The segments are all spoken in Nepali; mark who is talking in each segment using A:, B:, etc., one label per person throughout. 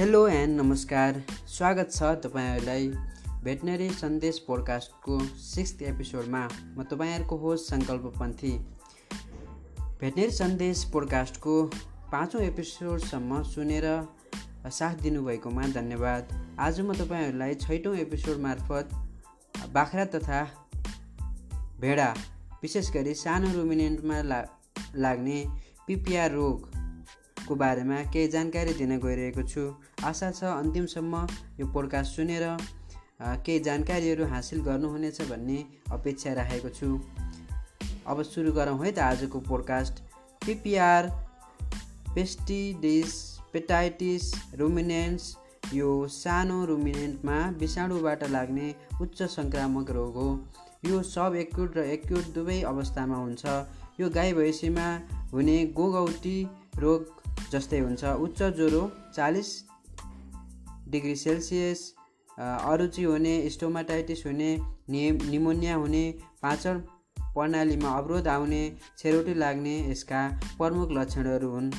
A: हेलो एन्ड नमस्कार स्वागत छ तपाईँहरूलाई भेटनरी सन्देश पोडकास्टको सिक्स एपिसोडमा म तपाईँहरूको होस् सङ्कल्प पन्थी भेटनरी सन्देश पोडकास्टको पाँचौँ एपिसोडसम्म सुनेर साथ दिनुभएकोमा धन्यवाद आज म तपाईँहरूलाई छैटौँ एपिसोड मार्फत बाख्रा तथा भेडा विशेष गरी सानो रुमिनेन्टमा ला लाग्ने पिपिआर रोग को बारेमा केही जानकारी दिन गइरहेको छु आशा छ अन्तिमसम्म यो पोडकास्ट सुनेर केही जानकारीहरू हासिल गर्नुहुनेछ भन्ने अपेक्षा राखेको छु अब सुरु गरौँ है त आजको पोडकास्ट पिपिआर पेस्टिडिस पेटाइटिस रुमिनेन्स यो सानो रुमिनेन्टमा विषाणुबाट लाग्ने उच्च सङ्क्रामक रोग हो यो सब एक्युट र एक्युट दुवै अवस्थामा हुन्छ यो गाई भैँसीमा हुने गोगौटी रोग जस्तै हुन्छ उच्च ज्वरो चालिस डिग्री सेल्सियस अरुचि हुने स्टोमाटाइटिस हुने नि निमोनिया हुने पाचन प्रणालीमा अवरोध आउने छेरोटी लाग्ने यसका प्रमुख लक्षणहरू हुन्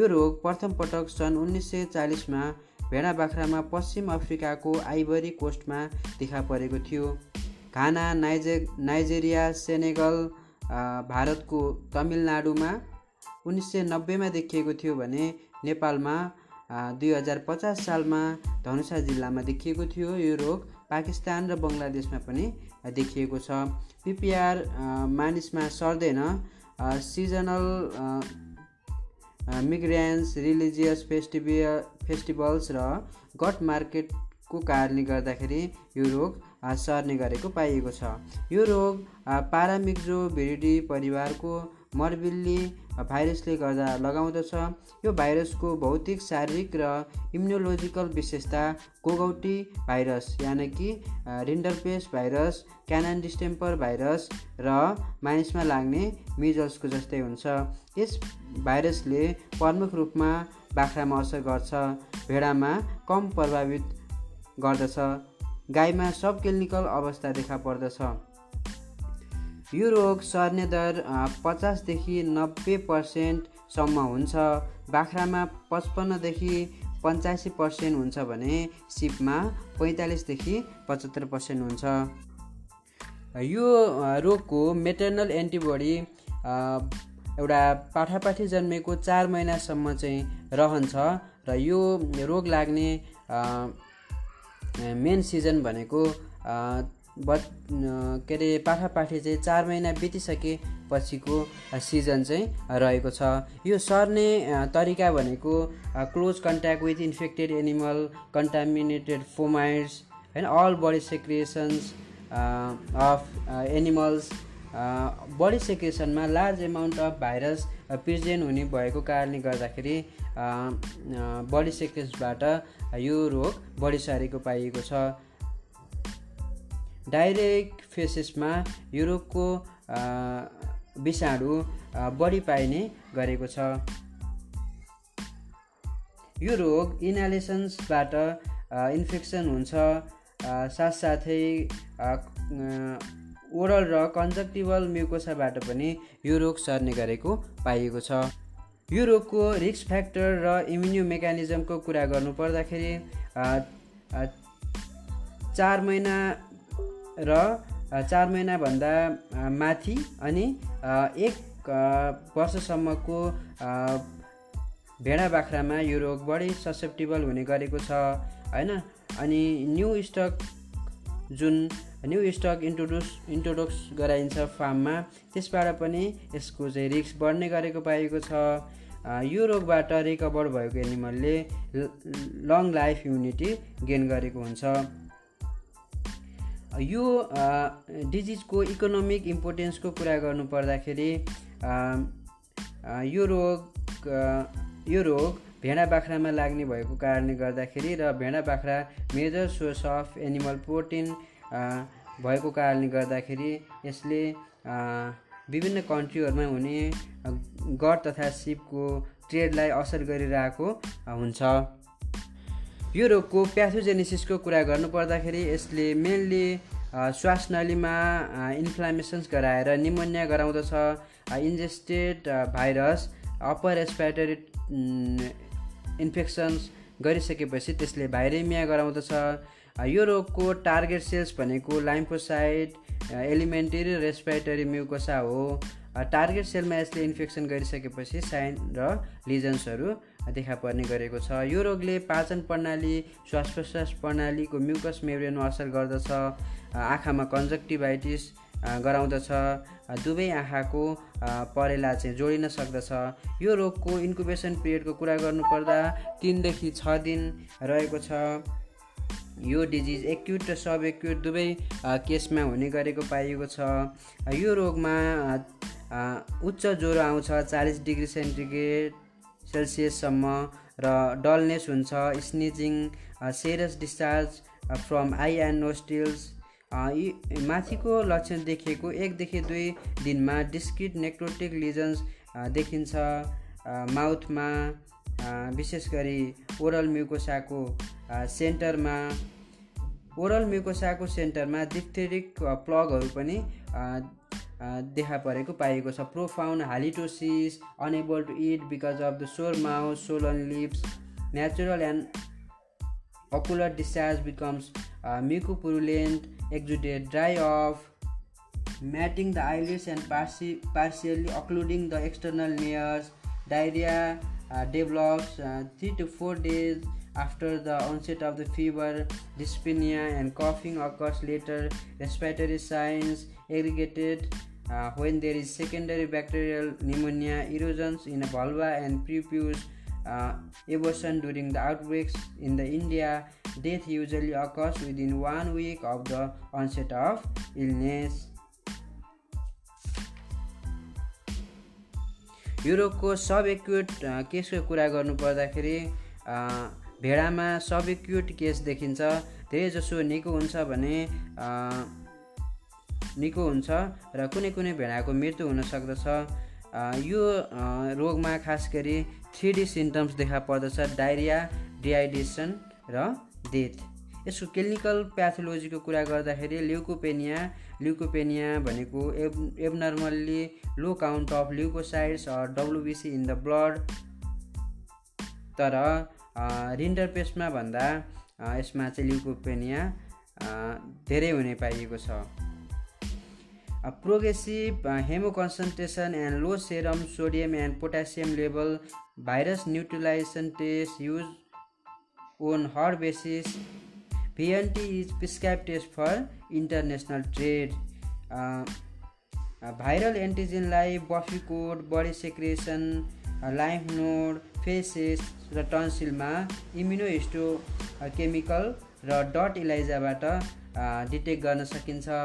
A: यो रोग प्रथम पटक सन् उन्नाइस सय चालिसमा भेडा बाख्रामा पश्चिम अफ्रिकाको आइबरी कोस्टमा देखा परेको थियो घाना नाइजे नाइजेरिया सेनेगल भारतको तमिलनाडुमा उन्नाइस सय नब्बेमा देखिएको थियो भने नेपालमा दुई हजार पचास सालमा धनुषा जिल्लामा देखिएको थियो यो रोग पाकिस्तान र बङ्गलादेशमा पनि देखिएको छ पिपिआर मानिसमा सर्दैन सिजनल मिग्रेन्स रिलिजियस फेस्टिभि फेस्टिभल्स र गट मार्केटको कारणले गर्दाखेरि यो रोग सर्ने गरेको पाइएको छ यो रोग पारामिक्जो भिरिडी परिवारको मर्बिल्ली भाइरसले गर्दा लगाउँदछ यो भाइरसको भौतिक शारीरिक र इम्युनोलोजिकल विशेषता कोगौटी भाइरस यानि कि rinderpest virus canine distemper virus र मानिसमा लाग्ने मिजल्सको जस्तै हुन्छ यस भाइरसले प्रमुख रूपमा बाख्रामा असर गर्छ भेडामा कम प्रभावित गर्दछ गाईमा सब क्लिनिकल अवस्था देखा पर्दछ यो रोग सर्ने दर पचासदेखि नब्बे पर्सेन्टसम्म हुन्छ बाख्रामा पचपन्नदेखि पन्चासी पर्सेन्ट हुन्छ भने सिपमा पैँतालिसदेखि पचहत्तर पर्सेन्ट हुन्छ यो रोगको मेटर्नल एन्टिबडी एउटा पाठापाठी जन्मेको चार महिनासम्म चाहिँ रहन्छ र यो रोग लाग्ने मेन सिजन भनेको बट के अरे पाठापाठी चाहिँ चार महिना बितिसकेपछिको सिजन चाहिँ रहेको छ यो सर्ने तरिका भनेको close contact with infected animal contaminated fomites होइन all body secretions of animals body सेक्रिएसनमा large amount of virus present हुने भएको कारणले गर्दाखेरि बडी सेक्रेसबाट यो रोग बढी सारेको पाइएको छ डाइरेक्ट फेसेसमा युरोपको विषाणु बढी पाइने गरेको छ यो रोग इनालेसन्सबाट इन्फेक्सन हुन्छ साथसाथै ओरल र कन्जक्टिभल म्युकोसाबाट पनि यो रोग सर्ने गरेको पाइएको छ यो रोगको रिक्स फ्याक्टर र इम्युनियो मेकानिजमको कुरा गर्नुपर्दाखेरि चार महिना र चार महिनाभन्दा माथि अनि एक वर्षसम्मको भेडा बाख्रामा यो रोग बढी ससेप्टेबल हुने गरेको छ होइन अनि न्यु स्टक जुन न्यु स्टक इन्ट्रोड्युस इन्ट्रोडक्स गराइन्छ फार्ममा त्यसबाट पनि यसको चाहिँ रिस्क बढ्ने गरेको पाएको छ यो रोगबाट रिकभर भएको एनिमलले लङ लाइफ युनिटी गेन गरेको हुन्छ यो डिजिजको इकोनोमिक इम्पोर्टेन्सको कुरा गर्नुपर्दाखेरि यो रोग यो रोग भेडा बाख्रामा लाग्ने भएको कारणले गर्दाखेरि र भेडा बाख्रा major source of animal protein भएको कारणले गर्दाखेरि यसले विभिन्न कन्ट्रीहरूमा हुने गड तथा सिपको ट्रेडलाई असर गरिरहेको हुन्छ यो रोगको प्याथोजेनेसिसको कुरा गर्नुपर्दाखेरि यसले मेन्ली नलीमा इन्फ्लामेसन्स गराएर निमोनिया गराउँदछ ingested virus upper respiratory infections गरिसकेपछि त्यसले भाइरेमिया गराउँदछ यो रोगको टार्गेट सेल्स भनेको लाइम्फोसाइड एलिमेन्टेरी रेस्पिरेटरी म्युकोसा हो टार्गेट सेलमा यसले इन्फेक्सन गरिसकेपछि साइन र लिजन्सहरू देखा पर्ने गरेको छ यो रोगले पाचन प्रणाली श्वास प्रश्वास प्रणालीको म्युकस मेब्रेनमा असर गर्दछ आँखामा कन्जक्टिभाइटिस गराउँदछ दुवै आँखाको परेला चाहिँ जोडिन सक्दछ यो रोगको इन्कुबेसन पिरियडको कुरा गर्नुपर्दा तिनदेखि छ दिन रहेको छ यो डिजिज एक्युट र सब एक्युट दुवै केसमा हुने गरेको पाइएको छ यो रोगमा उच्च ज्वरो आउँछ चालिस डिग्री सेन्टिग्रेड सेल्सियससम्म र डलनेस हुन्छ sneezing serous discharge from eye and nostrils यी माथिको लक्षण देखिएको एकदेखि दुई दिनमा डिस्क्रिट नेक्रोटिक लिजन्स देखिन्छ माउथमा विशेष गरी ओरल म्युकोसाको सेन्टरमा ओरल म्युकोसाको सेन्टरमा डिप्थेरिक प्लगहरू पनि देखा परेको पाएको छ profound halitosis unable to eat because of the sore mouth swollen lips natural and ocular discharge becomes mucopurulent exudate dry off matting the eyelids and partial partially occluding the external layers diarrhoea develops three to four days after the onset of the fever dyspnoea and कफिङ occurs later respiratory signs aggregated when there is secondary bacterial pneumonia, erosions in a vulva and prepuce, uh, abortion during the outbreaks in the India, death usually occurs within one week of the onset of illness. यो रोगको सब एक्युट केसको कुरा गर्नु गर्नुपर्दाखेरि भेडामा सब एक्युट केस देखिन्छ धेरैजसो निको हुन्छ भने निको हुन्छ र कुनै कुनै भेडाको मृत्यु हुन सक्दछ यो रोगमा खास गरी थ्री डी सिम्टम्स देखा पर्दछ डाइरिया डिहाइड्रेसन र डेथ यसको क्लिनिकल प्याथोलोजीको कुरा गर्दाखेरि ल्युकोपेनिया ल्युकोपेनिया भनेको ab abnormally low count of leukocytes WBC in the blood तर पेस्टमा भन्दा यसमा चाहिँ ल्युकोपेनिया धेरै हुने पाइएको छ progressive haemo and low serum sodium and potassium level virus neutralisation test use on herd basis VNT is prescribe test for international trade viral एन्टिजेनलाई buffy coat body secretion lymph node faeces र टन्सिलमा हिस्टो केमिकल र डट इलाइजाबाट डिटेक्ट गर्न सकिन्छ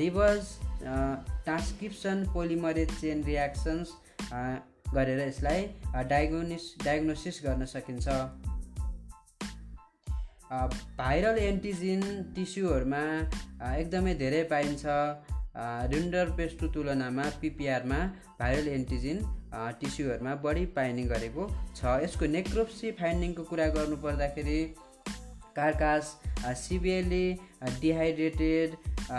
A: reverse transcription polymerase chain reactions गरेर यसलाई डायग्नोस डायग्नोसिस गर्न सकिन्छ भाइरल एन्टिजिन टिस्युहरूमा एकदमै धेरै पाइन्छ रिन्डर पेस्टको तुलनामा पिपिआरमा भाइरल एन्टिजिन टिस्युहरूमा बढी पाइने गरेको छ यसको नेक्रोप्सी फाइन्डिङको कुरा गर्नुपर्दाखेरि carcass, severely dehydrated,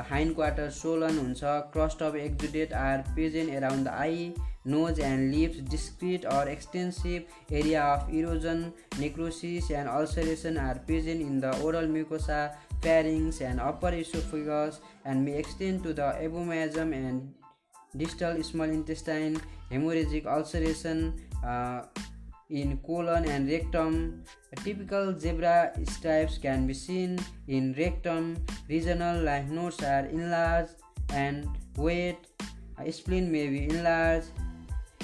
A: hind quarter swollen हुन्छ crust exudate are present around the eye, nose and lips, discrete or extensive area of erosion, necrosis and ulceration are present in the oral mucosa, pharynx and upper esophagus and may extend to the abomasum and distal small intestine, hemorrhagic ulceration, in colon and rectum. Typical zebra stripes can be seen in rectum. Regional lymph nodes are enlarged and weight. Spleen may be enlarged.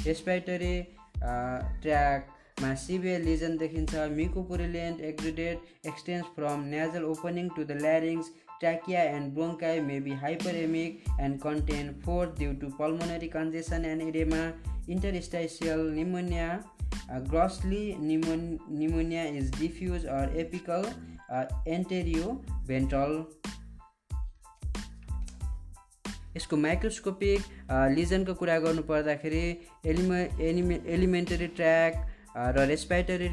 A: Respiratory uh, tract मा सिभियर लिजन देखिन्छ मिकोपुरिलियन्ट एग्रिडेट extends from nasal opening to the ल्यारिङ्स ट्याकिया and ब्रोङ्काई may be hyperaemic and contain four due to pulmonary congestion and edema, इन्टरस्टाइसियल pneumonia grossly निमो pneumonia is diffuse or apical एन्टेरियो भेन्टल यसको माइक्रोस्कोपिक लिजनको कुरा गर्नुपर्दाखेरि एलिमे एलिमे एलिमेन्टरी ट्र्याक र रेस्पाइटरी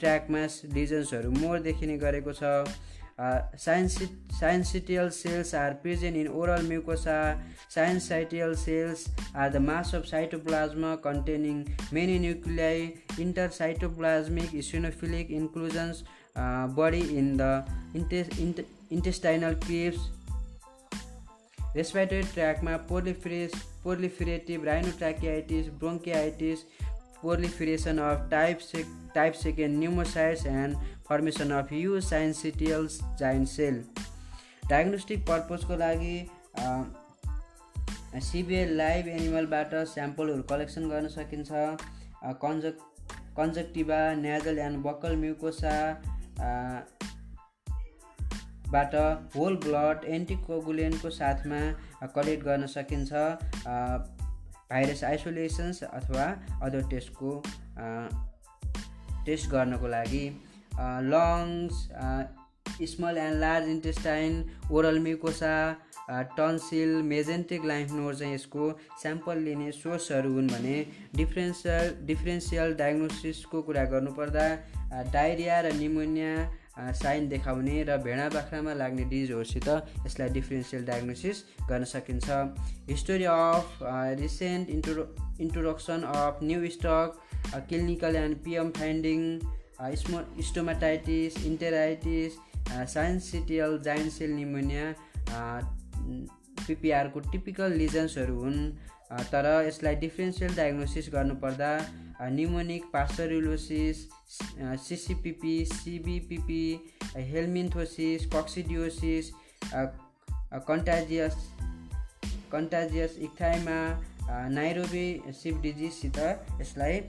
A: ट्र्याकमा लिजन्सहरू मोर देखिने गरेको छ Uh, syncytial cells are present in oral mucosa. Syncytial cells are the mass of cytoplasm containing many nuclei. Intercytoplasmic eosinophilic inclusions uh, body in the intestinal crypts. Respiratory tract ma proliferative rhinotracheitis, bronchitis, proliferation of type sec type second pneumocytes and formation of you syncytials giant cell diagnostic पर्पोजको लागि सिबिए लाइभ एनिमलबाट स्याम्पलहरू कलेक्सन गर्न सकिन्छ कन्ज कन्जक्टिभा न्याजल एन्ड बक्कल म्युकोसा बाट होल ब्लड एन्टिकोगुलेनको साथमा कलेक्ट uh, गर्न सकिन्छ uh, भाइरस आइसोलेसन्स अथवा अदर टेस्टको टेस्ट गर्नको लागि lungs small and large intestine oral mucosa tonsil mesenteric lymph node चाहिँ यसको स्याम्पल लिने सोर्सहरू हुन् भने डिफ्रेन्सियल डिफ्रेन्सियल डायग्नोसिसको कुरा गर्नुपर्दा डायरिया र निमोनिया साइन देखाउने र भेडा बाख्रामा लाग्ने डिजहरूसित यसलाई डिफ्रेन्सियल डायग्नोसिस गर्न सकिन्छ history of recent intro introduction of new stock clinical and PM finding स्मो stomatitis enteritis syncytial giant cell pneumonia पिपिआरको typical लिजन्सहरू हुन् तर यसलाई डिफ्रेन्सियल डायग्नोसिस गर्नुपर्दा pneumonic pasteurellosis CCPP CBPP helminthosis coccidiosis contagious contagious ecthyma Nairobi sheep डिजिजसित यसलाई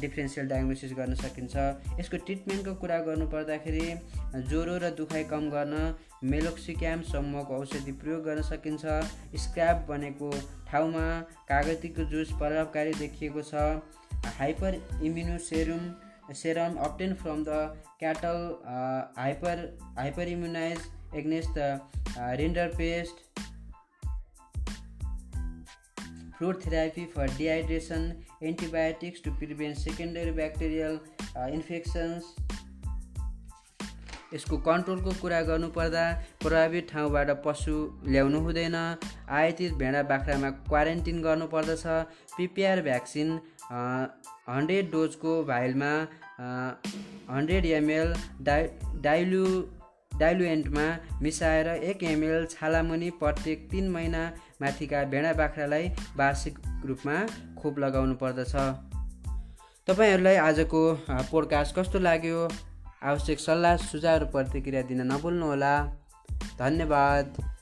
A: डिफ्रेन्सियल डायग्नोसिस गर्न सकिन्छ यसको ट्रिटमेन्टको कुरा गर्नुपर्दाखेरि ज्वरो र दुखाइ कम गर्न मेलोक्सिक्याम समूहको औषधि प्रयोग गर्न सकिन्छ स्क्राप बनेको ठाउँमा कागतीको जुस प्रभावकारी देखिएको छ hyper immuno serum serum obtain from the cattle hyper hyper immunise against the rinderpest fluid therapy for dehydration antibiotics to prevent secondary bacterial infections यसको कन्ट्रोलको कुरा गर्नुपर्दा प्रभावित ठाउँबाट पशु ल्याउनु हुँदैन आयातित भेडा बाख्रामा क्वारेन्टिन गर्नुपर्दछ पिपिआर भ्याक्सिन हन्ड्रेड डोजको भाइलमा हन्ड्रेड एमएल डाइ डाइलु डाइलुएन्टमा मिसाएर एक एमएल छालामुनि प्रत्येक तिन महिना माथिका भेडा बाख्रालाई वार्षिक रूपमा खोप लगाउनु पर्दछ तपाईँहरूलाई आजको पोडकास्ट कस्तो लाग्यो आवश्यक सल्लाह सुझाव र प्रतिक्रिया दिन नभुल्नुहोला धन्यवाद